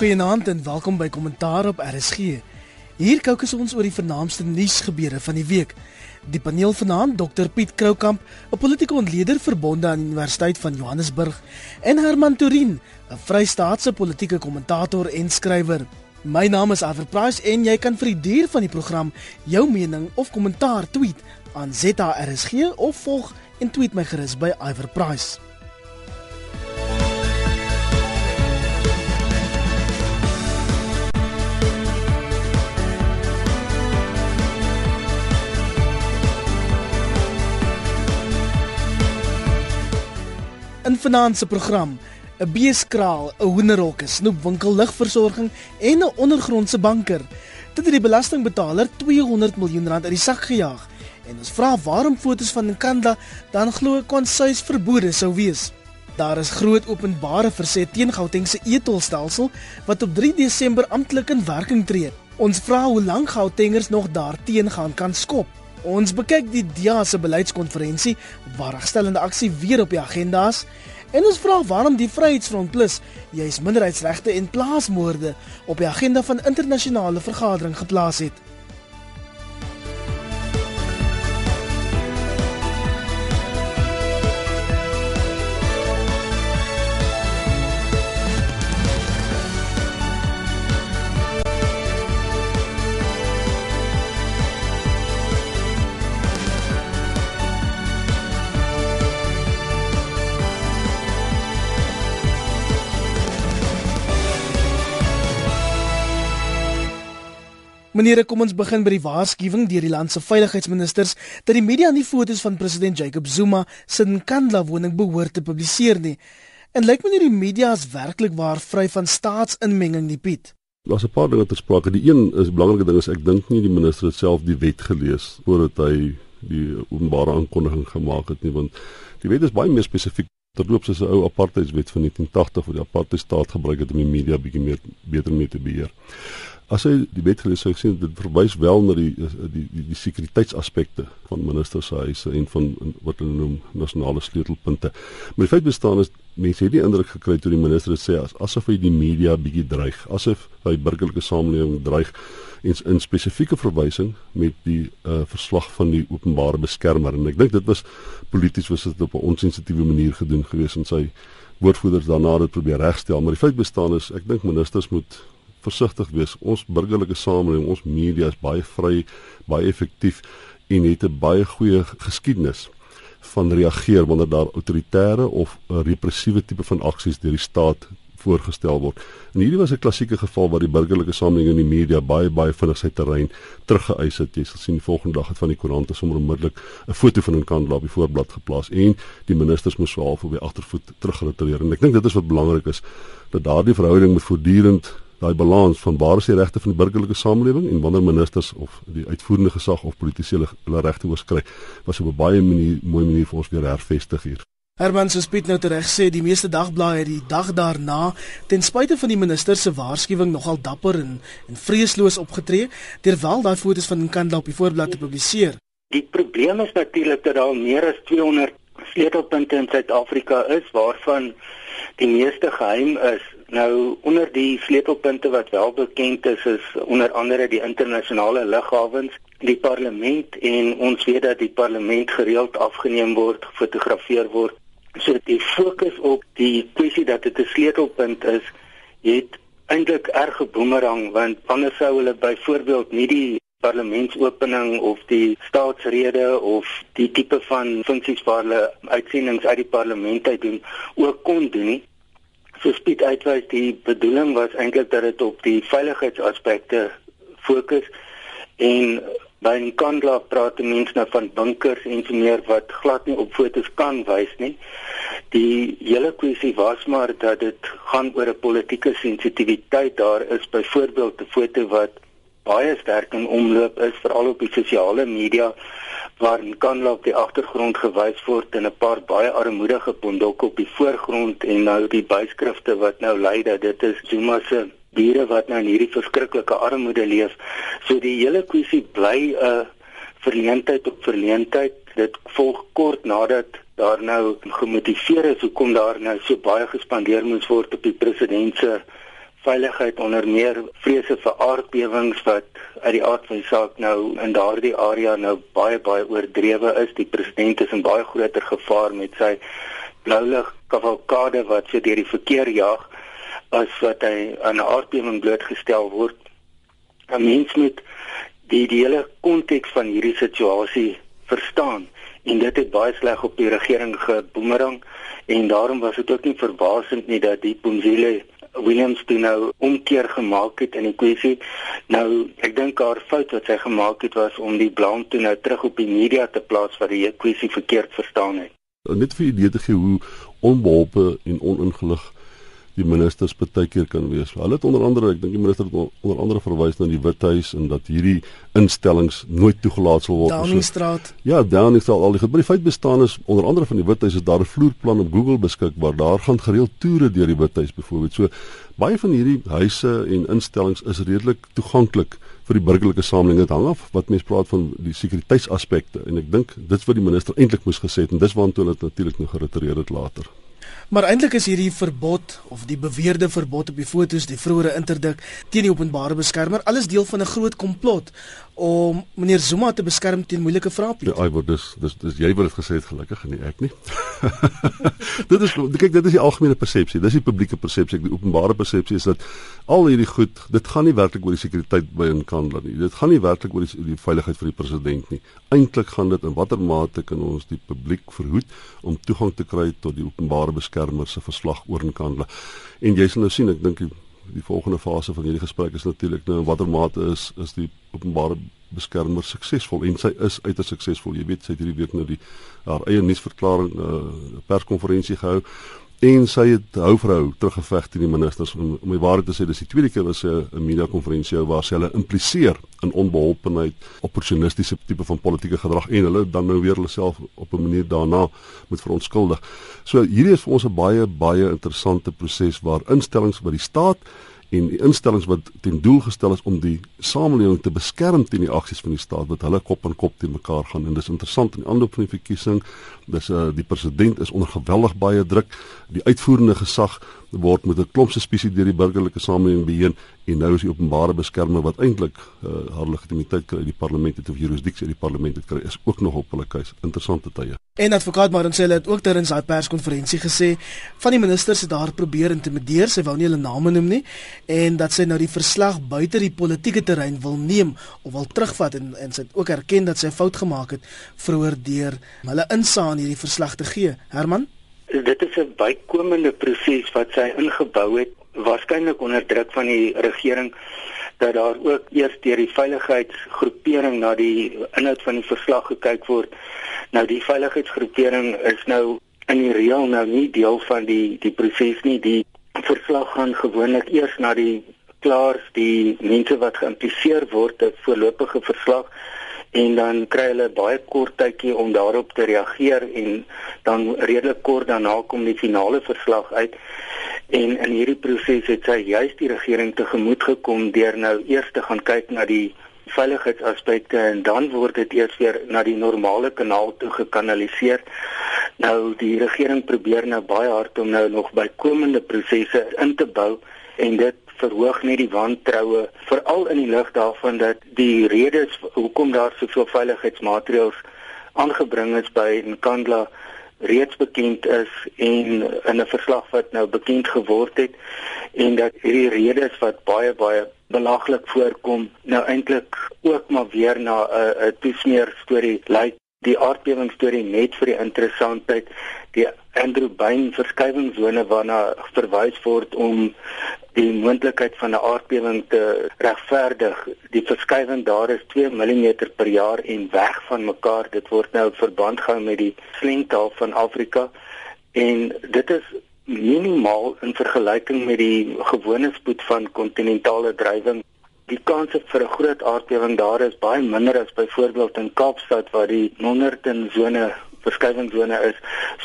Goeienaand en welkom by Kommentaar op RSG. Hier kookus ons oor die vernaamste nuusgebeure van die week. Die paneel vanaand Dr Piet Kroukamp, 'n politieke ontleder verbonde aan die Universiteit van Johannesburg, en Herman Turin, 'n Vrystaatse politieke kommentator en skrywer. My naam is Aver Price en jy kan vir die duur van die program jou mening of kommentaar tweet aan ZARSG of volg en tweet my gerus by Iver Price. In finansie program 'n beeskraal, 'n hoenderhok, 'n snoepwinkel, ligversorging en 'n ondergrondse banker. Dit het die belastingbetaler 200 miljoen rand uit die sak gejaag. En ons vra waarom fotos van Nkandla dan glo konsuis verbode sou wees. Daar is groot openbare verset teen Gauteng se etolstelsel wat op 3 Desember amptelik in werking tree. Ons vra hoe lank Gautengers nog daarteen gaan kan skop. Ons bekyk die DEA se beleidskonferensie waar regstellende aksie weer op die agenda is en ons vra waarom die Vryheidsfront Plus juis minderheidsregte en plaasmoorde op die agenda van internasionale vergadering geplaas het. Meneer, kom ons begin by die waarskuwing deur die land se veiligheidsministers dat die media nie foto's van president Jacob Zuma se Nkandla woning behoort te publiseer nie. En lyk meneer die media is werklik waar vry van staatsinmenging nie, Piet? Daar's 'n paar dinge ter sprake. Die een is belangrike ding is ek dink nie die minister het self die wet gelees voordat hy die openbare aankondiging gemaak het nie, want die wet is baie meer spesifiek terloops is 'n ou apartheidswet van 1980 wat die apartheidstaat gebruik het om die media bietjie meer beter mee te beheer as hy die wet gelees sou sien dit verwys wel na die die die, die sekuriteitsaspekte van minister se huise en van wat hulle noem nasionale sleutelpunte. Maar die feit bestaan is mense het die indruk gekry toe die minister dit sê as, asof hy die media bietjie dreig, asof hy burgerlike samelewing dreig en in spesifieke verwysing met die uh, verslag van die openbare beskermer en ek dink dit was polities was dit op 'n onsensitiewe manier gedoen geweest en sy woordvoerders daarna het probeer regstel, maar die feit bestaan is ek dink ministers moet versigtig wees. Ons burgerlike samelewing, ons media is baie vry, baie effektief en het 'n baie goeie geskiedenis van reageer wanneer daar autoritaire of repressiewe tipe van aksies deur die staat voorgestel word. En hierdie was 'n klassieke geval waar die burgerlike samelewing en die media baie baie vinnig sy terrein teruggeëis het. Jy sal sien die volgende dag het van die koerante sommer onmiddellik 'n foto van 'n kandelaar op die voorblad geplaas en die ministers moes so half op die agtervoet teruggeretireer. En ek dink dit is wat belangrik is dat daardie verhouding moet voortdurend daai balans van waar is die regte van die burgerlike samelewing en wanneer ministers of die uitvoerende gesag of politici hulle regte oorskry was op 'n baie manier, mooi manier vir ons weer hervestig hier. Herman se spiet nou tereg sê die meeste dagblaaie het die dag daarna ten spyte van die minister se waarskuwing nogal dapper en en vreesloos opgetree terwyl daai foto's van Nkandla op die voorblad te publiseer. Die probleem is natuurlik dat daar meer as 200 sleutelpunte in Suid-Afrika is waarvan die meeste geheim is Nou onder die sleutelpunte wat wel bekend is is onder andere die internasionale lughawens, die parlement en ons weet dat die parlement gereeld afgeneem word, gefotografeer word. So die fokus op die kwessie dat dit 'n sleutelpunt is, het eintlik erg geboomerang want anders sou hulle byvoorbeeld nie die parlementsopening of die staatsrede of die tipe van funksies waar hulle uitsendings uit die parlement uit doen ook kon doen nie. Soos Piet uitwys, die bedoeling was eintlik dat dit op die veiligheidsaspekte fokus en by 'n kandla praat mense nou van bunkers en so meer wat glad nie op fotos kan wys nie. Die hele kwessie was maar dat dit gaan oor 'n politieke sensitiwiteit. Daar is byvoorbeeld 'n foto wat baie sterk in omloop is veral op die sosiale media waar in Kanla op die agtergrond gewys word en 'n paar baie armoedige pondokke op die voorgrond en nou die byskrifte wat nou lei dat dit is Zuma se diere wat nou in hierdie verskriklike armoede leef. So die hele kwessie bly 'n uh, verleentheid op verleentheid. Dit volg kort nadat daar nou gemotiveer is hoekom daar nou so baie gespandeer moes word op die president se veiligheid onder meer vrese vir aardbewings wat uit die aard van die saak nou in daardie area nou baie baie oordrewe is. Die president is in baie groter gevaar met sy bloulig kavalkade wat sy deur die verkeer jag as wat hy aan 'n aardbewing blootgestel word. 'n Mens moet die, die hele konteks van hierdie situasie verstaan en dit het baie sleg op die regering geboemerang en daarom was dit ook nie verbasend nie dat die Pumzile Williams toe nou omkeer gemaak het in die kwessie. Nou, ek dink haar fout wat sy gemaak het was om die blame toe nou terug op die media te plaas wat die kwessie verkeerd verstaan het. Net vir idee te gee hoe onbeholpe en oningelig die ministers baie keer kan wees. Hulle het onder andere, ek dink die minister het onder andere verwys na die Withuis en dat hierdie instellings nooit toegelaat sal word. Downingstraat. So, ja, Downingstraat al die gebeur. Die feit bestaan is onder andere van die Withuis is daar 'n vloerplan op Google beskikbaar. Daar gaan gereeld toere deur die Withuis byvoorbeeld. So baie van hierdie huise en instellings is redelik toeganklik vir die burgerlike samelewing. Dit hang af wat mense praat van die sekuriteitsaspekte en ek dink dit's wat die minister eintlik moes gesê het en dis waartoe hulle natuurlik nog geretireer het later. Maar eintlik is hierdie verbod of die beweerde verbod op die fotos, die vroeëre interdik teen die openbare beskermer, alles deel van 'n groot komplot om meneer Zuma te beskerm teen moeilike vrae. Ja, ai word dis dis dis jy word dit gesê het gelukkig en nie ek nie. dit is kyk dit is die algemene persepsie. Dis die publieke persepsie, die openbare persepsie is dat al hierdie goed, dit gaan nie werklik oor die sekuriteit by in Kanada nie. Dit gaan nie werklik oor die, die veiligheid vir die president nie. Eintlik gaan dit in watter mate kan ons die publiek verhoed om toegang te kry tot die openbare beskermer se verslag oor in Kandla. En jy sal nou sien, ek dink die, die volgende fase van hierdie gesprek is natuurlik nou watter mate is is die openbare beskermer suksesvol en sy is uiters suksesvol. Jy weet sy het hierdie week nou die haar eie nuusverklaring uh, perskonferensie gehou en sy het hou vir hou teruggeveg teen die ministers om om die waarheid te sê dis die tweede keer wat sy 'n media konferensie waar sy hulle impliseer in onbeholpenheid opportunistiese tipe van politieke gedrag en hulle dan nou weer hulle self op 'n manier daarna moet verontskuldig. So hierdie is vir ons 'n baie baie interessante proses waar instellings by die staat en die instellings wat ten doel gestel is om die samelewing te beskerm teen die aksies van die staat wat hulle kop aan kop teen mekaar gaan. En dis interessant in die aanloop van die verkiesing dis uh, die president is onder geweldig baie druk. Die uitvoerende gesag word met 'n klomp suspisie deur die burgerlike samelewing beheen en nou is die openbare beskermer wat eintlik uh, haar legitimiteit kry die parlement het of jurisdiksie uit die parlement het kry is ook nog op hulle keus interessante tye En advokaat Martin sê het ook tydens daai perskonferensie gesê van die ministers het daar probeer intimideer sy wou nie hulle name noem nie en dat sy nou die verslag buite die politieke terrein wil neem of wil terugvat en en sy het ook erken dat sy 'n fout gemaak het vroeër deur hulle insaag in hierdie verslag te gee. Herman? Dit is 'n bykomende proses wat sy ingebou het waarskynlik onder druk van die regering dat daar ook eers deur die veiligheidsgroepering na die inhoud van die verslag gekyk word. Nou die veiligheidsgroepering is nou in die reël nou nie deel van die die proses nie. Die verslag gaan gewoonlik eers na die klaars die mense wat geïmpliseer word 'n voorlopige verslag en dan kry hulle baie kort tydjie om daarop te reageer en dan redelik kort daarna kom die finale verslag uit en in hierdie proses het sy juist die regering tegemoet gekom deur nou eers te gaan kyk na die veiligheidsaspekte en dan word dit eers weer na die normale kanaal toe gekanaliseer. Nou die regering probeer nou baie hard om nou nog bykomende prosesse in te bou en dit verhoog net die wantroue veral in die lig daarvan dat die redes hoekom daar soveel veiligheidsmaatreëls aangebring is by Nkandla reeds bekend is en in 'n verslag wat nou bekend geword het en dat hierdie redes wat baie baie belaglik voorkom nou eintlik ook maar weer na 'n 'n toesmeer storie lyk die aardbewing storie net vir die interessantheid die Andrew Bain verskywingszone waarna verwys word om die moontlikheid van 'n aardbewing te regverdig. Die verskywing daar is 2 mm per jaar en weg van mekaar. Dit word nou verband gehou met die slengtaal van Afrika en dit is minimaal in vergelyking met die gewone spoed van kontinentale drywing die kans vir 'n groot aardbewing daar is baie minder as byvoorbeeld in Kaapstad waar die Nonnerton sone verskywingszone is.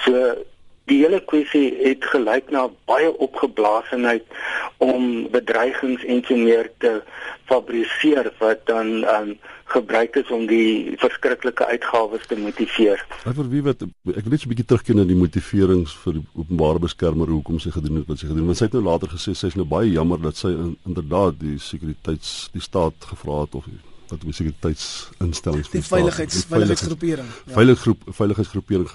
So die hele kwessie het gelyk na baie opgeblaasenheid om bedreigings en so meer te fabriseer wat dan um, gebruik is om die verskriklike uitgawes te motiveer. Vir wie wat ek wil net so 'n bietjie terugkeer na die motiverings vir die openbare beskermer hoekom sy gedoen het wat sy gedoen het. Want sy het nou later gesê sy is nou baie jammer dat sy in, inderdaad die sekuriteits die staat gevra het of wat die sekuriteitsinstellings die veiligheids veiligheidsgroepering ja. veiligheidsgroep veiligheidsgroepering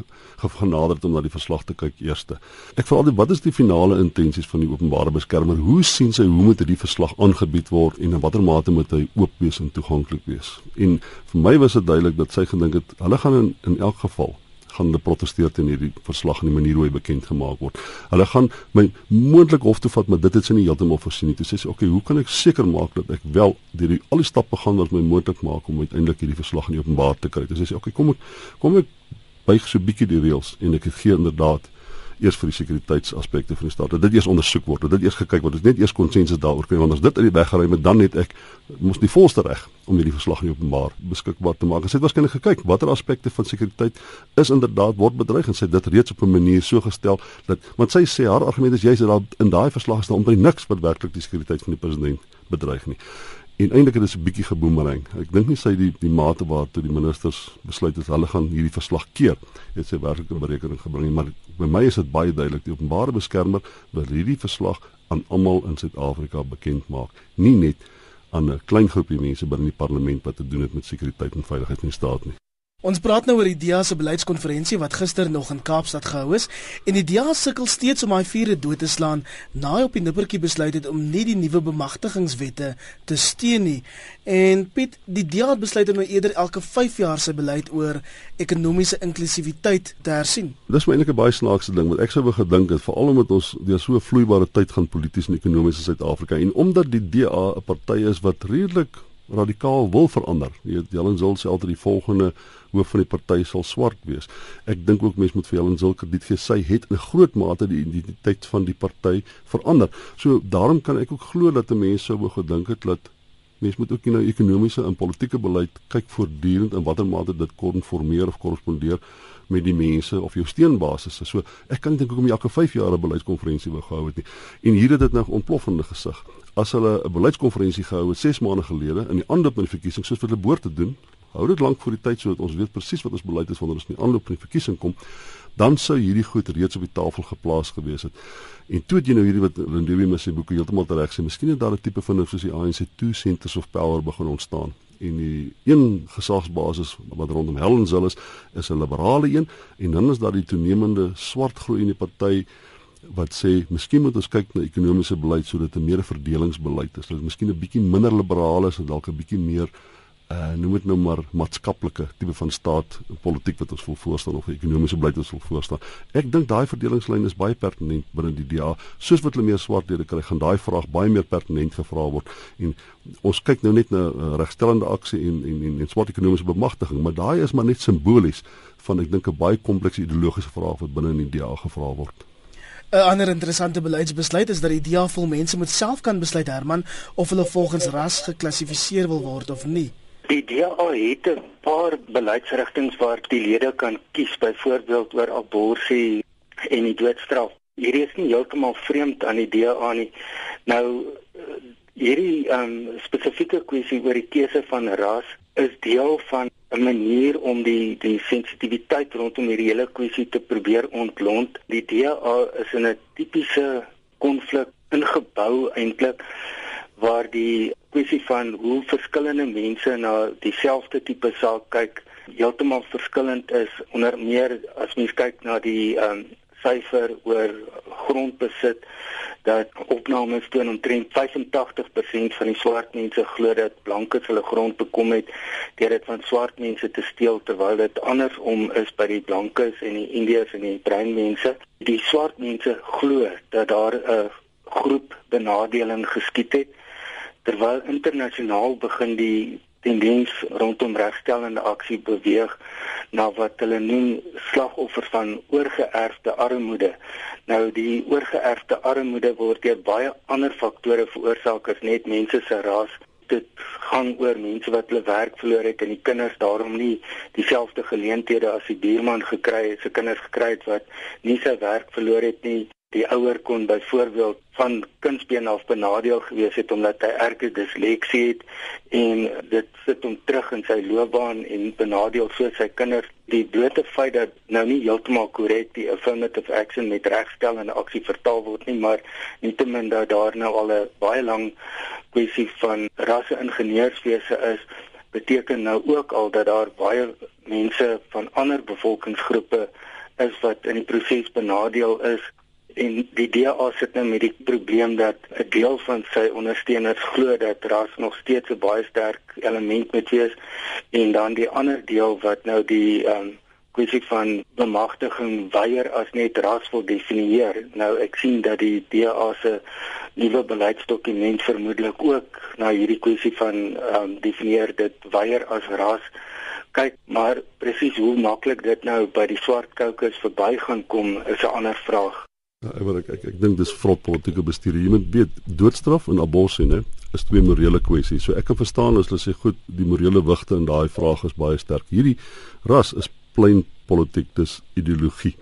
genader om na die verslag te kyk eerste. Ek vra altyd wat is die finale intensies van die openbare beskermer? Hoe sien sy hoe moet hierdie verslag aangebied word en in watter mate moet hy oop wees en toeganklik wees? En vir my was dit duidelik dat sy gedink het hulle gaan in, in elk geval gaan hulle proteseer teen hierdie verslag en die manier hoe hy bekend gemaak word. Hulle gaan my moontlik hof toe vat, maar dit het sy nie heeltemal voorsien nie. Toe sê sy, "Oké, okay, hoe kan ek seker maak dat ek wel deur al die stappe gaan wat my moontlik maak om uiteindelik hierdie verslag in die openbaar te kry?" Toe sê sy, "Oké, okay, kom ek kom ek buig so bietjie die reëls en ek gee inderdaad eers vir die sekuriteitsaspekte van die staat. Dat dit eers ondersoek word, dat dit eers gekyk word. Dit is net eers konsensus daaroor kry want as dit uit die weg geruim het, dan het ek mos die volste reg om hierdie verslag in openbaar beskikbaar te maak. Sy het waarskynlik gekyk watter aspekte van sekuriteit is inderdaad word bedreig en sy dit reeds op 'n manier so gestel dat want sy sê haar argument is juist dat daar in daai verslag staan omtrent niks wat werklik die sekuriteit van die president bedreig nie. En eintlik het dit 'n bietjie geboomerang. Ek dink nie sy die die mate waartoe die ministers besluit het hulle gaan hierdie verslag keer het sy werklike berekening gebring maar by my is dit baie duidelik die openbare beskermer wil hierdie verslag aan almal in Suid-Afrika bekend maak, nie net aan 'n klein groepie mense binne die parlement wat te doen het met sekuriteit en veiligheid in die staat nie. Ons praat nou oor die DEA se beleidskonferensie wat gister nog in Kaapstad gehou is en die DEA sukkel steeds om daai vuure dood te slaan na hy op die nippertjie besluit het om nie die nuwe bemagtigingswette te steun nie. En Piet, die DEA het besluit om nou eerder elke 5 jaar sy beleid oor ekonomiese inklusiwiteit te hersien. Dis my enige baie snaakse ding wat ek sou wou gedink het veral omdat ons deur so 'n vloeibare tyd gaan polities en ekonomies in Suid-Afrika en omdat die DA 'n party is wat redelik radikaal wil verander. Jy weet Jellen Zul sê altyd die volgende hoof van die party sal swart wees. Ek dink ook mense moet vir Jellen Zul krediet gee. Sy het in groot mate die identiteit van die party verander. So daarom kan ek ook glo dat mense sou gedink het dat mense moet ook na ekonomiese en politieke beleid kyk voortdurend in watter mate dit konformeer of korrespondeer met die mense of jou steunbasis. So ek kan dink hoekom jy elke 5 jaar 'n beleidskonferensie wou gehou het nie. En hier het dit nou ontploffende gesig as hulle 'n beleidskonferensie gehou het 6 maande gelede in die aanloop van die verkiesing soos wat hulle behoort te doen, hou dit lank voor die tyd sodat ons weet presies wat ons beleid is wanneer ons in die aanloop van die verkiesing kom, dan sou hierdie goed reeds op die tafel geplaas gewees het. En toe het jy nou hierdie wat Lindewe mis sy boeke heeltemal reg sê, miskien het daar 'n tipe van soos die ANC two centers of power begin ontstaan en die een gesagsbasis wat rondom Helen Zille is, is 'n liberale een en dan is daar die toenemende swart groei in die party wat sê miskien moet ons kyk na ekonomiese beleid sodat 'n meer verdelingsbeleid is. Dit miskien 'n bietjie minder liberaal is en dalk 'n bietjie meer uh noem dit nou maar maatskaplike tipe van staat politiek wat ons wil voorstel of ekonomiese beleid wat ons wil voorstel. Ek dink daai verdelingslyn is baie pertinent binne die DA. Soos wat hulle meer swartlede kry, gaan daai vraag baie meer pertinent gevra word en ons kyk nou net na uh, regstellende aksie en en en, en swart ekonomiese bemagtiging, maar daai is maar net simbolies van ek dink 'n baie komplekse ideologiese vraag wat binne in die DA gevra word. 'n Ander interessante beleidsbesluit is dat die DA vol mense moet self kan besluit Herman of hulle volgens ras geklassifiseer wil word of nie. Die DA het 'n paar beleidsrigtinge waar die lede kan kies, byvoorbeeld oor abortus en die doodstraf. Hierdie is nie heeltemal vreemd aan die DA nie. Nou hierdie um, spesifieke kwessie oor die keuse van ras is deel van 'n manier om die die sensitiwiteit rondom hierdie hele kwessie te probeer ontlont. Die DA is in 'n tipiese konflik ingebou eintlik waar die kwessie van hoe verskillende mense na dieselfde tipe saak kyk heeltemal verskillend is onder meer as mens kyk na die um, syfer oor grondbesit dat opnames toon omtrent 85% van die swart mense glo dat blankes hulle grond bekom het deur dit van swart mense te steel terwyl dit andersom is by die blankes en die indiërs en die bruin mense. Die swart mense glo dat daar 'n groep benadeling geskied het terwyl internasionaal begin die tendens rondom regstellende aksie beweeg na wat hulle noem slagoffers van oorgeerfde armoede. Nou die oorgeerfde armoede word deur baie ander faktore veroorsaak as net mense se ras. Dit gaan oor mense wat hulle werk verloor het en die kinders daarom nie dieselfde geleenthede as die buurman gekry het, se kinders gekry het wat nie sy werk verloor het nie die ouer kon byvoorbeeld van kindsbeen af benadeel gewees het omdat hy erge disleksie het en dit sit hom terug in sy loopbaan en benadeel so sy kinders. Die blote feit dat nou nie heeltemal korrek die affirmative action met regstel en aksie vertaal word nie maar nietemin dat daar nou al 'n baie lang kwessie van rasse ingenieurswese is beteken nou ook al dat daar baie mense van ander bevolkingsgroepe is wat in die proses benadeel is en die DA sit nou met die probleem dat 'n deel van sy ondersteuners glo dat ras nog steeds 'n baie sterk element moet wees en dan die ander deel wat nou die ehm um, kwessie van bemagtiging weier as net ras wil definieer. Nou ek sien dat die DA se nuwe beleidsdokument vermoedelik ook na hierdie kwessie van ehm um, definieer dit weier as ras kyk maar presies hoe maklik dit nou by die swart kokes verbygaan kom is 'n ander vraag. Ja, ek ek ek, ek dink dis vrot politieke bestuur. Jy moet weet doodstraf en abortus nê is twee morele kwessies. So ek kan verstaan as hulle sê goed, die morele wigte in daai vraag is baie sterk. Hierdie ras is plain politiek, dis ideologie.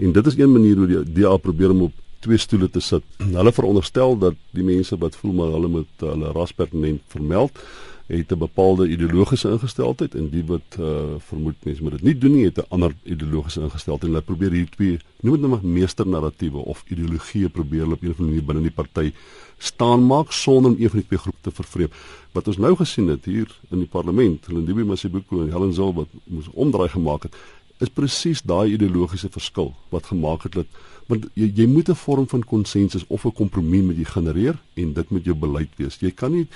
En dit is een manier hoe die DA probeer om op twee stoele te sit. Hulle veronderstel dat die mense wat voel maar hulle moet hulle raspertinent vermeld het 'n bepaalde ideologiese ingesteldheid en die wat uh, vermoed mense moet dit nie doen nie het 'n ander ideologiese ingesteldheid. Hulle probeer hier twee noem dit nou maar meesternarratiewe of ideologieë probeer op 'n of ander manier binne die party staan maak sonder om een van die twee groepe te vervreem. Wat ons nou gesien het hier in die parlement, Lindiwe Masibuko en Helen Zil wat moes omdraai gemaak het, is presies daai ideologiese verskil wat gemaak het dat want jy, jy moet 'n vorm van konsensus of 'n kompromie met jy genereer en dit moet jou beleid wees. Jy kan nie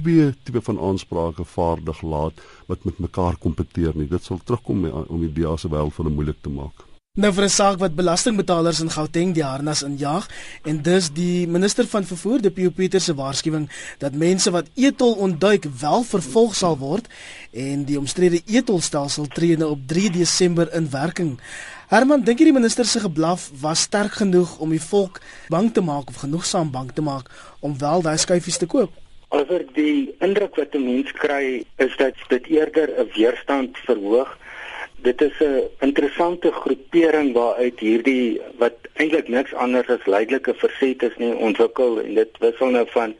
twee tipe van aansprake vaardig laat wat met mekaar kompeteer nie. Dit sal terugkom om die DA se wêreld vir hulle moeilik te maak. Nou vir 'n saak wat belastingbetalers in Gauteng die harnas injaag en dus die minister van vervoer, die Pieter Pieter se waarskuwing dat mense wat etol ontduik wel vervolg sal word en die omstrede etolstelsel tree nou op 3 Desember in werking. Herman, dink jy die minister se geblaf was sterk genoeg om die volk bang te maak of genoegsaam bang te maak om wel daai skuifies te koop? Alhoewel die indruk wat 'n mens kry is dat dit eerder 'n weerstand verhoog. Dit is 'n interessante groepering waaruit hierdie wat eintlik niks anders as leidelike verset is nie ontwikkel en dit wissel nou van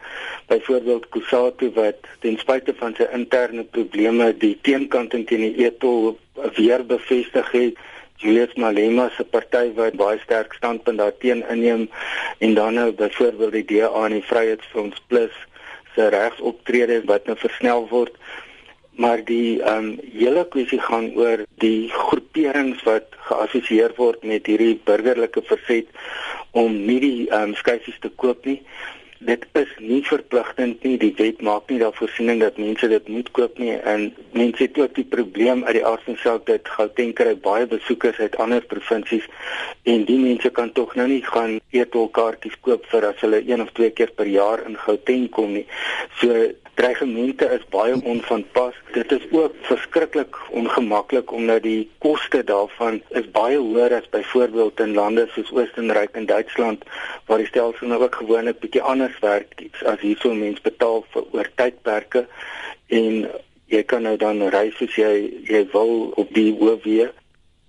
byvoorbeeld Kusatu wat ten spyte van sy interne probleme die teenkant teen die etol weer bevestig het. Julius Malema se party wat baie sterk standpunt daarteen inneem en dan nou byvoorbeeld die DA en die Vryheidsfront Plus se regsoptrede wat nou versnel word maar die ehm um, hele kwessie gaan oor die groeperings wat geassosieer word met hierdie burgerlike verset om nie die ehm um, skuisies te koop nie dit is nie verpligtend nie. Die wet maak nie daarvoor voorsiening dat mense dit moet koop nie. En mense het ook die probleem uit die aard van saak dat Gauteng kry baie besoekers uit ander provinsies. En die mense kan tog nou nie gaan eetolkaartjies koop vir as hulle een of twee keer per jaar in Gauteng kom nie. So dreigemente is baie onvanpas. Dit is ook verskriklik ongemaklik omdat die koste daarvan is baie hoër as byvoorbeeld in lande soos Oostenryk en Duitsland waar die stelsel nou ook gewoonlik bietjie anders werk as hierso mense betaal vir oor tydperke en jy kan nou dan reis as jy jy wil op die OV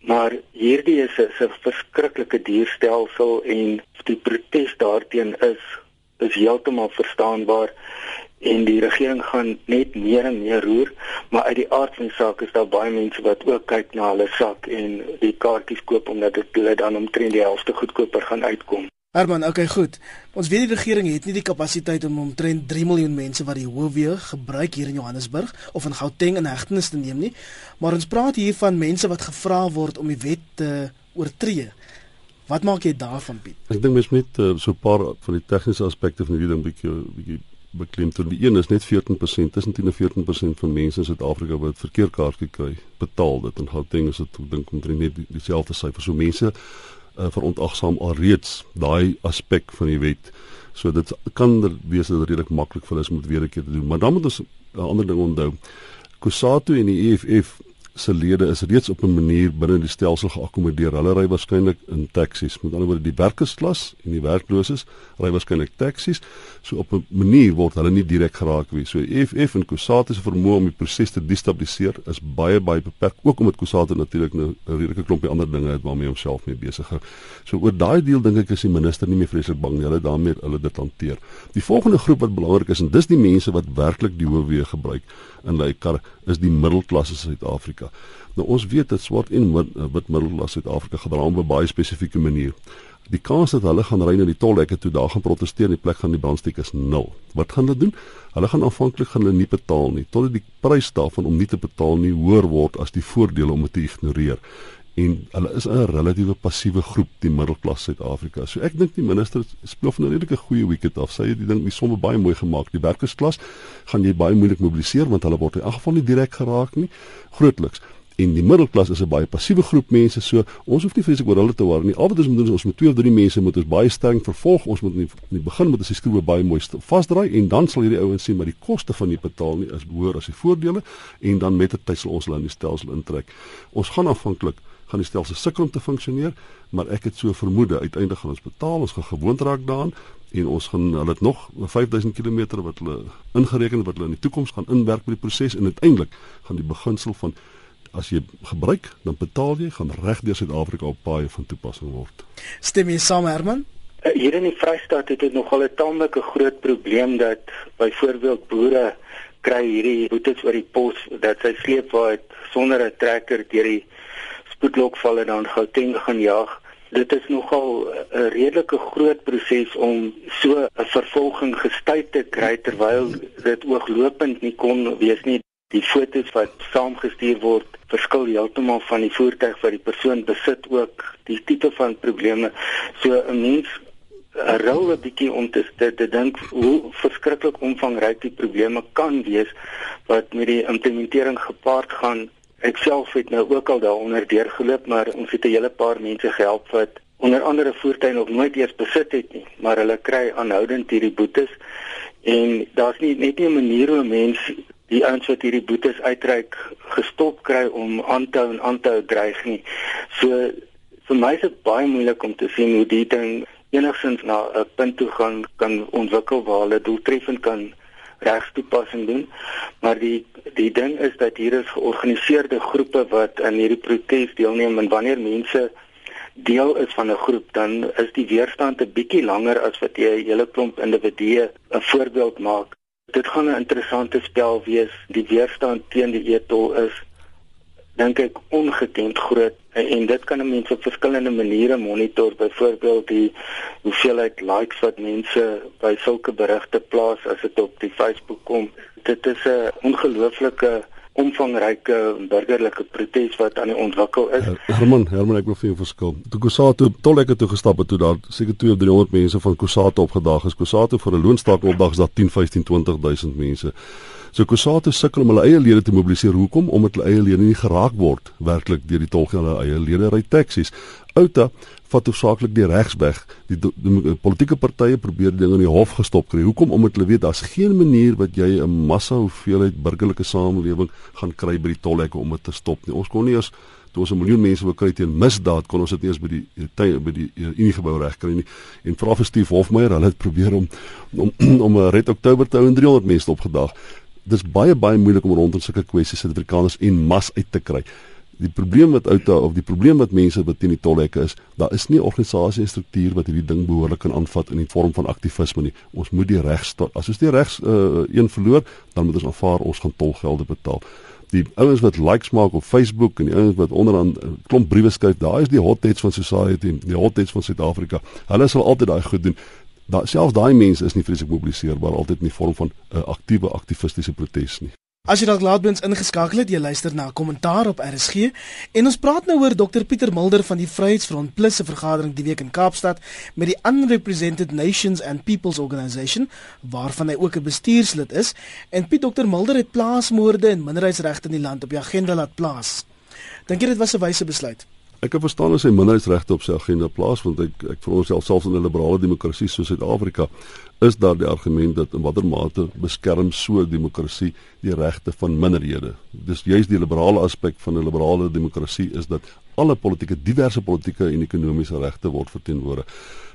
maar hierdie is 'n verskriklike dierstelsel en die protes daarteenoor is is heeltemal verstaanbaar en die regering gaan net meer en meer roer maar uit die aard van die saak is daar baie mense wat ook kyk na hulle sak en die kaartjies koop omdat dit hulle dan omtrent die helfte goedkoper gaan uitkom. Herman, okay, goed. Ons weet die regering het nie die kapasiteit om omtrent 3 miljoen mense wat die hoofweë gebruik hier in Johannesburg of in Gauteng in hegtenis te neem nie, maar ons praat hier van mense wat gevra word om die wet te oortree. Wat maak jy daarvan, Piet? Ek dink mens moet uh, so 'n paar van die tegniese aspekte van hierdie ding bietjie bietjie beklemtoon. Die een is net 14%, tussen 10 en 14% van mense in Suid-Afrika wat verkeerkaartjie kry, betaal dit en Gauteng is dit ek dink omtrent net dieselfde syfer. So mense uh, verontagsaam alreeds daai aspek van die wet. So dit kan er wees dat redelik maklik vir hulle is om dit weer 'n keer te doen. Maar dan moet ons 'n ander ding onthou. Kusatu en die EFF se lede is reeds op 'n manier binne die stelsel geakkommodeer. Hulle ry waarskynlik in taksies. Met ander woorde, die werkersklas en die werkloses ry waarskynlik taksies. So op 'n manier word hulle nie direk geraak nie. So EFF en Kusate se vermoë om die proses te destabiliseer is baie baie beperk, ook omdat Kusate natuurlik nou 'n redelike klompie ander dinge het waarmee homself mee besig hou. So oor daai deel dink ek is die minister nie meer vreeslik bang nie. Hulle daarmee hulle dit hanteer. Die volgende groep wat belangrik is en dis die mense wat werklik die hoofweë gebruik in hulle kar is die middelklas in Suid-Afrika. Nou ons weet dat swart en wit, wit middelklas Suid-Afrika gedra op 'n baie spesifieke manier. Die kans dat hulle gaan ry na die tolhekke toe daar gaan proteseer in die plek van die brandsteek is nul. Wat gaan hulle doen? Hulle gaan aanvanklik gaan hulle nie betaal nie totdat die prys daarvan om nie te betaal nie hoër word as die voordele om dit te ignoreer en hulle is 'n relatiewe passiewe groep die middelklas Suid-Afrika. So ek dink die minister speel van 'n redelike goeie wicket af. Sy het die ding die somme baie mooi gemaak. Die werkersklas gaan jy baie moeilik mobiliseer want hulle word in elk geval nie direk geraak nie. Grootliks en die middelklas is 'n baie passiewe groep mense. So ons hoef nie vreeslik oor hulle te worry nie. Al wat ons moet doen is ons moet twee of drie mense moet ons baie streng vervolg. Ons moet in die begin met as die skroewe baie mooi vasdraai en dan sal hierdie ouens sien maar die koste van die betaal nie is behoor as die voordele en dan met 'n tyd sal ons hulle in die stelsel intrek. Ons gaan afhanklik gaan die stelsel sukkel om te funksioneer, maar ek het so vermoede uiteindelik gaan ons betaal, ons gaan gewoond raak daaraan en ons gaan hulle het nog 5000 km wat hulle ingereken wat hulle in die toekoms gaan inwerk by die proses en uiteindelik gaan die beginsel van as jy gebruik, dan betaal jy, gaan reg deur Suid-Afrika op paaie van toepassing word. Stem jy saam Herman? Eh, hier in die Vrystaat het dit nogal 'n taamlike groot probleem dat byvoorbeeld boere kry hierdie boetes oor die pos dat sy sleepwa sonder 'n trekker deur die spoedlokvalle dan Gauteng gaan jag. Dit is nogal 'n redelike groot proses om so 'n vervolging gestuit te kry terwyl dit ooglopend nie kon wees nie. Die fotos wat saamgestuur word verskil heeltemal van die voertuig wat die persoon besit ook die tipe van probleme. So 'n mens 'n roue bietjie om te te, te dink hoe verskriklik omvangryk die probleme kan wees wat met die implementering gepaard gaan Ek self het nou ook al daaronder deurgeloop, maar ons het 'n hele paar mense gehelp wat onder andere voertuie nog nooit eers besit het nie, maar hulle kry aanhoudend hierdie boetes en daar's nie net nie 'n manier hoe mense die ouens wat hierdie boetes uitreik gestop kry om aan te hou en aan te hou dreig nie. So vir my is dit baie moeilik om te sien hoe die ding enigsins na 'n punt toe gaan kan ontwikkel waar hulle doeltreffend kan regstoepassing doen. Maar die die ding is dat hier is georganiseerde groepe wat aan hierdie protes deelneem en wanneer mense deel is van 'n groep dan is die weerstand 'n bietjie langer as wat jy 'n hele klomp individue 'n voorbeeld maak. Dit gaan 'n interessante spel wees. Die weerstand teen die etol is dink ek ongekend groot en dit kan mense op verskillende maniere monitor. Byvoorbeeld die hoeveelheid likes wat mense by sulke berigte plaas as dit op die Facebook kom. Dit is 'n ongelooflike omvangryke burgerlike protes wat aan die ontwikkel is. Herman, Herman, ek wil vir jou verskil. Toe Kusato tollekke toe gestap het toe daar seker 2 of 300 mense van Kusato opgedaag is. Kusato vir 'n loonstaak opdag is daar 10, 15, 20000 mense. So Kusato sukkel om hulle eie lede te mobiliseer. Hoekom? Omdat hulle eie lede nie geraak word werklik deur die tolgeld hulle eie lede ry taksies. Outa vat hoofsaaklik die regsweg. Die, die, die, die politieke partye probeer dinge in die hof gestop kry. Hoekom? Omdat hulle weet daar's geen manier wat jy 'n massa hoeveelheid burgerlike samelewing gaan kry by die tolhekke om dit te stop nie. Ons kon nie eens toe ons 'n miljoen mense wou kry teen misdaad kon ons dit nie eens by die tyd by die Unie gebou regkry nie. En vra vir Steve Hofmeyer, hulle het probeer om om om 'n Red Oktober te hou en 300 mense opgedag dis baie baie moeilik om rondom sulke kwessies Suid-Afrikaners en mas uit te kry. Die probleem wat uit of die probleem wat mense wat teen die tolhekke is, daar is nie 'n organisasie en struktuur wat hierdie ding behoorlik kan aanvat in die vorm van aktivisme nie. Ons moet die regs as ons die regs uh, een verloor, dan moet ons aanvaar ons gaan tolgelde betaal. Die ouens wat likes maak op Facebook en die ouens wat onderaan uh, klomp briewe skryf, daai is die hotheads van society, die hotheads van Suid-Afrika. Hulle sal altyd daai goed doen da selfs daai mense is nie vreeslik mobiliseerbaar altyd in die vorm van 'n uh, aktiewe aktivistiese protes nie. As jy dalk laatbens ingeskakel het, jy luister na 'n kommentaar op RSG en ons praat nou oor Dr Pieter Mulder van die Vryheidsfront Plus se vergadering die week in Kaapstad met die Unrepresented Nations and Peoples Organisation waarvan hy ook 'n bestuurslid is en Piet Dr Mulder het plaasmoorde en minderheidsregte in die land op die agenda laat plaas. Dink jy dit was 'n wyse besluit? Ek kan verstaan as hy minderheidsregte op sy agenda plaas want ek ek veronderstel selfs in 'n liberale demokrasie soos Suid-Afrika is daar die argument dat in watter mate beskerm so 'n demokrasie die regte van minderhede. Dis juist die liberale aspek van 'n liberale demokrasie is dat alle politieke diverse politieke en ekonomiese regte word verteenwoordig.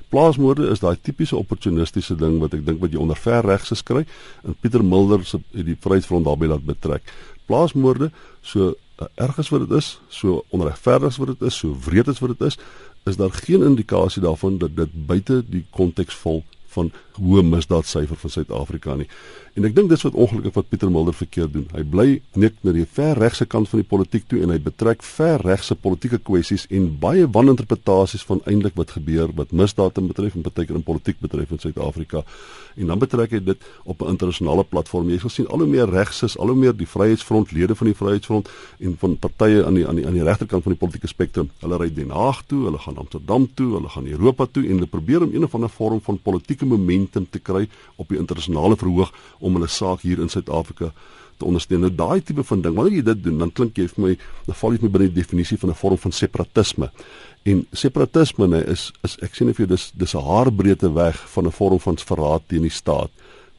Plaasmoorde is daai tipiese opportunistiese ding wat ek dink wat jy onder ver regse skry en Pieter Mulder se die Vryheidsfront daarbey laat betrek. Plaasmoorde so erg as wat dit is, so onregverdig as wat dit is, so wreed as wat dit is, is daar geen indikasie daarvan dat dit buite die konteks val van hoë misdaadsyfer van Suid-Afrika nie. En ek dink dis wat ongelukkig wat Pieter Mulder verkeerd doen. Hy bly net na die ver regse kant van die politiek toe en hy betrek ver regse politieke kwessies en baie waninterpretasies van eintlik wat gebeur wat misdade betref en baie keer in politiek betref in Suid-Afrika. En dan betrek hy dit op 'n internasionale platform. Jy sal sien al hoe meer regses, al hoe meer die Vryheidsfront, lede van die Vryheidsfront en van partye aan die aan die aan die regterkant van die politieke spektrum. Hulle ry Den Haag toe, hulle gaan Amsterdam toe, hulle gaan Europa toe en hulle probeer om een of ander vorm van politieke momentum te kry op die internasionale verhoog om hulle saak hier in Suid-Afrika te ondersteun. Nou daai tipe van ding, wanneer jy dit doen, dan klink jy vir my, dan val jy vir my binne die definisie van 'n vorm van separatisme. En separatisme nee, is is ek sien of jy dis dis 'n haarbreedte weg van 'n vorm van verraad teen die staat.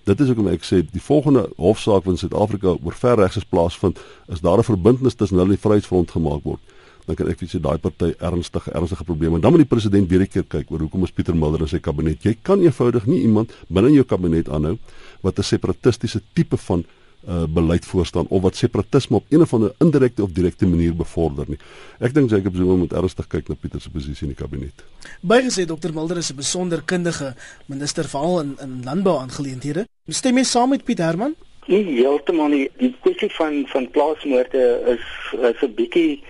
Dit is hoekom ek sê die volgende hofsaak in Suid-Afrika oor verregsges plaasvind, is daar 'n verbintenis tussen hulle en die Vryheidsfront gemaak word dan kan ek vir sê daai party ernstige ernstige probleme. Dan moet die president weer 'n keer kyk oor hoekom is Pieter Mulder in sy kabinet. Jy kan eenvoudig nie iemand binne jou kabinet aanhou wat 'n separatistiese tipe van uh beleid voorstaan of wat separatisme op een of ander indirekte of direkte manier bevorder nie. Ek dink Jacob Zuma moet ernstig kyk na Pieter se posisie in die kabinet. Bygesê Dr Mulder is 'n besonder kundige minister veral in in landbou aangeleenthede. Stem jy saam met Piet Herman? Nee, heeltemal nie. Die kwessie van van plaasmoorde is is 'n bietjie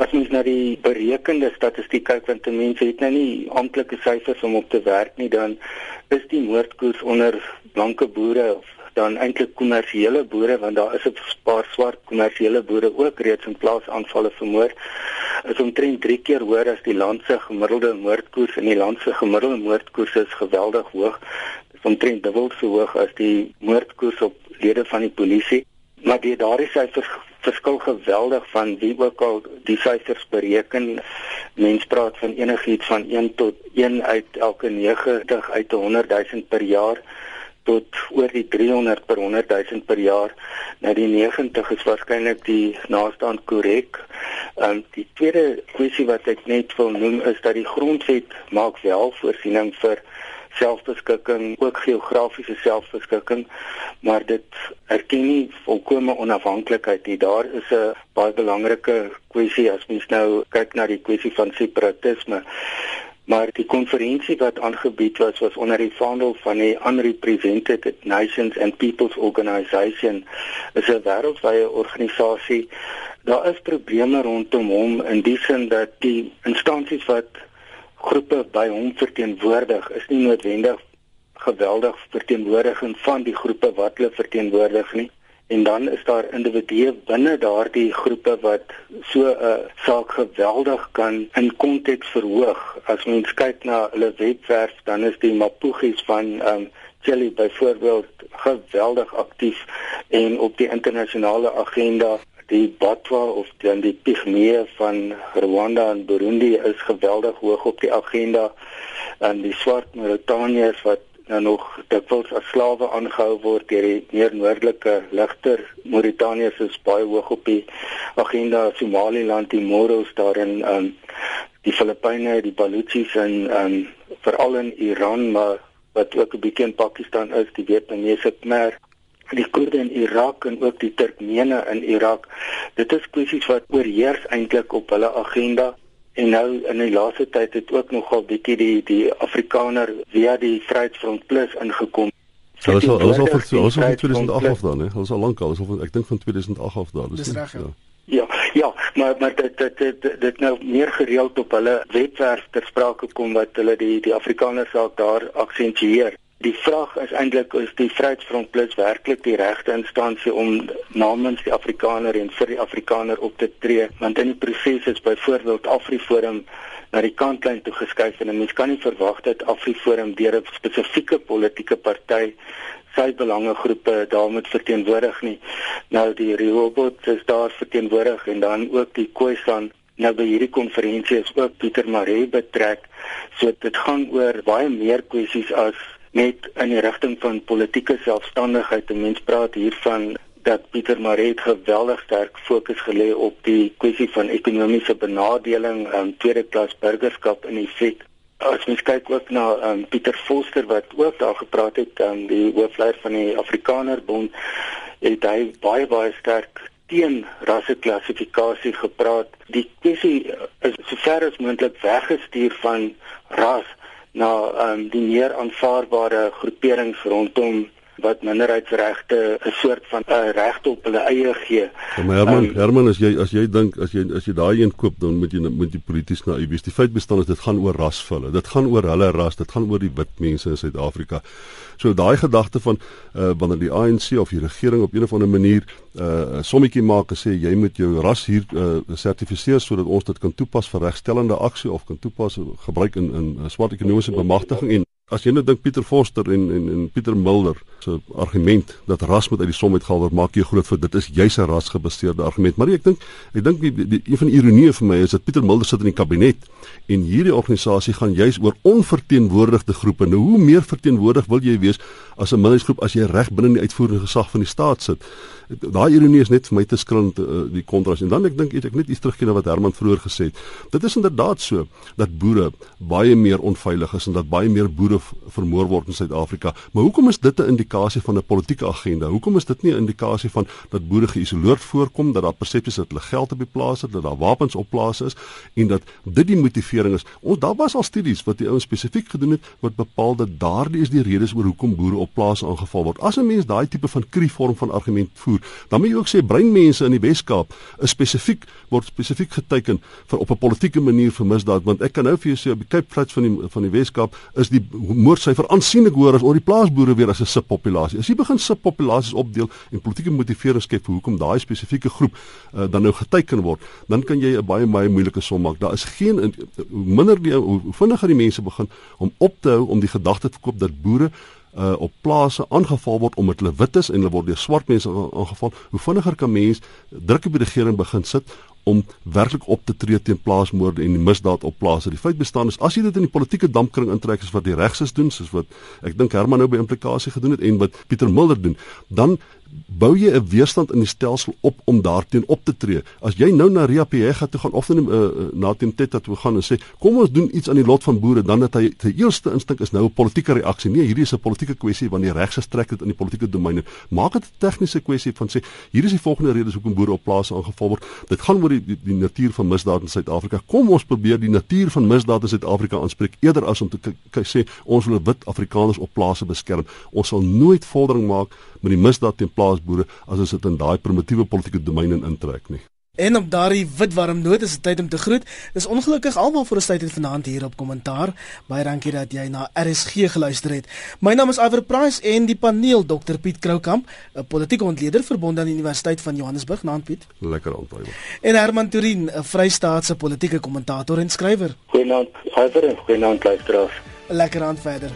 as mens na die berekende statistiek kyk want mense het nou nie amptelike syfers om op te werk nie dan is die moordkoers onder blanke boere of dan eintlik kommersiële boere want daar is 'n paar swart kommersiële boere ook reeds in plaas aanvalle vermoor is omtrent 3 keer hoër as die land se gemiddelde moordkoers en die land se gemiddelde moordkoers is geweldig hoog is omtrent dubbel so hoog as die moordkoers op lede van die polisie. Maar die daardie syfers verskil geweldig van wie ook al die syfers bereken. Mense praat van enigiets van 1 tot 1 uit elke 90 uit 100 000 per jaar tot oor die 300 per 100 000 per jaar. Nou die 90 is waarskynlik die naaste aan korrek. Ehm um, die tweede kwessie wat ek net wil noem is dat die grondwet maak wel voorsiening vir selfbeskikking, ook geografiese selfbeskikking, maar dit erken nie volkomme onafhanklikheid nie. Daar is 'n baie belangrike kwessie as mens nou kyk na die kwessie van separatisme. Maar die konferensie wat aangebied was was onder die vaandel van die Unrepresented Nations and Peoples Organization. Dit is 'n wêreldwye organisasie. Daar is probleme rondom hom in die sin dat die instansies wat groepe by hom verteenwoordig is nie noodwendig geweldig verteenwoordiging van die groepe wat hulle verteenwoordig nie. En dan is daar individue binne daardie groepe wat so 'n uh, saak geweldig kan in konteks verhoog. As mens kyk na hulle webwerf dan is die Mapuches van um, Chili byvoorbeeld geweldig aktief en op die internasionale agenda die Batwa of dan die Pygmee van Rwanda en Burundi is geweldig hoog op die agenda. En die swart Mauritaniërs wat nou nog dikwels as slawe aangehou word deur die meer noordelike ligter Mauritaniërs is baie hoog op die agenda. Somaliland die Moros daar in um, die Filippyne die Baluchis en um, veral in Iran maar wat ook 'n bietjie in Pakistan is die Vietnamese Khmer die Koerde in Irak en ook die Turkmene in Irak. Dit is kwessies wat oorheers eintlik op hulle agenda en nou in die laaste tyd het ook nogal bietjie die die Afrikaner via die Vryheidsfront Plus ingekom. So is al is al so is al 2008 af dan hè. Ons al lank al is al ek dink van 2008 af daar. Dis reg. Ja. Ja, ja, maar maar dit dit dit dit nou meer gereeld op hulle webwerf ter sprake kom wat hulle die die Afrikaner saak daar aksentueer. Die vraag is eintlik is die Vryheidsfront Plus werklik die regte instansie om namens die Afrikaner en vir die Afrikaner op te tree want in die proses is byvoorbeeld Afriforum na die kantlyn toe geskuif en mens kan nie verwag dat Afriforum deur 'n spesifieke politieke party sy belangegroepe daarmee verteenwoordig nie. Nou die Rehoboth is daar verteenwoordig en dan ook die Khoisan nou by hierdie konferensie is ook Pieter Maree betrek. So dit gaan oor baie meer kwessies as net in die rigting van politieke selfstandigheid. Mense praat hiervan dat Pieter Maree geweldig sterk fokus gelê op die kwessie van ekonomiese benadeling en um, tweede klas burgerskap in effek. As mens kyk ook na um, Pieter Foster wat ook daar gepraat het, um, die hoofleier van die Afrikanerbond, het hy baie baie sterk teen rasseklassifikasie gepraat. Die kwessie is sover as moontlik weggestuur van ras na um, die meer aanvaarbare groeperings rondom wat minderheidsregte 'n soort van 'n uh, eh, reg op hulle eie gee. Ja, maar Herman, um, Herman as jy as jy dink as jy as jy daai een koop dan moet jy moet jy polities na wees. Die feit bestaan is dit gaan oor rasvulle. Dit gaan oor hulle ras, dit gaan oor die wit mense in Suid-Afrika. So daai gedagte van uh, wanneer die ANC of die regering op 'n of ander manier uh, 'n uh, sommetjie maak en sê jy moet jou ras hier sertifiseer uh, sodat ons dit kan toepas vir regstellende aksie of kan toepas gebruik in in swart ekonomiese bemagtiging en as jy nou dink Pieter Forster en en en Pieter Mulder se argument dat ras moet uit die som uitgehaal word, maak jy groot vir dit is juis 'n rasgebaseerde argument. Maar ek dink ek dink die, die een van die ironieë vir my is dat Pieter Mulder sit in die kabinet en hierdie organisasie gaan juis oor onverteenwoordigde groepe. Nou hoe meer verteenwoordig wil jy wees as 'n minderheidsgroep as jy reg binne die uitvoerende gesag van die staat sit? Daai ironie is net vir my te skrillend uh, die kontras en dan ek dink ek net iets teruggie na wat Herman vroeër gesê het. Dit is inderdaad so dat boere baie meer onveilig is en dat baie meer boere vermoor word in Suid-Afrika. Maar hoekom is dit 'n indikasie van 'n politieke agenda? Hoekom is dit nie 'n indikasie van dat boere geïsoleerd voorkom, dat daar persepsies dat hulle geld op die plase het, dat daar wapens op plase is en dat dit die motivering is. Ons daar was al studies wat die ouens spesifiek gedoen het wat bepaal dat daardie is die redes oor hoekom boere op plase aangeval word. As 'n mens daai tipe van krie vorm van argument voer, Dan moet jy ook sê breinmense in die Weskaap is spesifiek word spesifiek geteken vir op 'n politieke manier vir misdaad want ek kan nou vir jou sê op die Cape Flats van die van die Weskaap is die moordsyfer aansienlik hoër as oor die plaasboere weer as 'n subpopulasie. As jy begin subpopulasies opdeel en politieke motivering skep vir hoekom daai spesifieke groep uh, dan nou geteken word, dan kan jy 'n baie baie moeilike som maak. Daar is geen hoe minder die hoe vinniger die mense begin om op te hou om die gedagte te verkoop dat boere uh, op plase aangeval word omdat hulle wit is en hulle word deur swart mense aangeval, hoe vinniger kan mens druk op die regering begin sit om werklik op te tree teen plaasmoorde en die misdaad op plase. Die feit bestaan is as jy dit in die politieke dampkring intrek soos wat die regses doen, soos wat ek dink Herman nou by implikasie gedoen het en wat Pieter Mulder doen, dan bou jy 'n weerstand in die stelsel op om daarteen op te tree. As jy nou na Ria Pega toe gaan of dan uh, na Temteta toe gaan en sê kom ons doen iets aan die lot van boere, dan het hy sy eerste instink is nou 'n politieke reaksie. Nee, hierdie is 'n politieke kwessie want die regse strek dit in die politieke domein. Maak dit 'n tegniese kwessie van sê hier is die volgende redes hoekom boere op plase aangeval word. Dit gaan oor die, die, die natuur van misdaad in Suid-Afrika. Kom ons probeer die natuur van misdaad in Suid-Afrika aanspreek eerder as om te sê ons wil wit Afrikaners op plase beskerm. Ons sal nooit vordering maak met die misdaad teen plaasboere as ons dit in daai primitiewe politieke domein intrek nie. En op daardie wit warm noot is dit tyd om te groet. Dis ongelukkig almal vir 'n tyd het vanaand hier op kommentaar. Baie dankie dat jy na RSG geluister het. My naam is Iver Price en die paneel Dr Piet Kroukamp, 'n politieke ontleder verbonde aan die Universiteit van Johannesburg, naam Piet. Lekker aanpaai. En Herman Turin, 'n Vrystaatse politieke kommentator en skrywer. Goeienaand, Iver en goeienaand luisteraars. Lekker aan verder.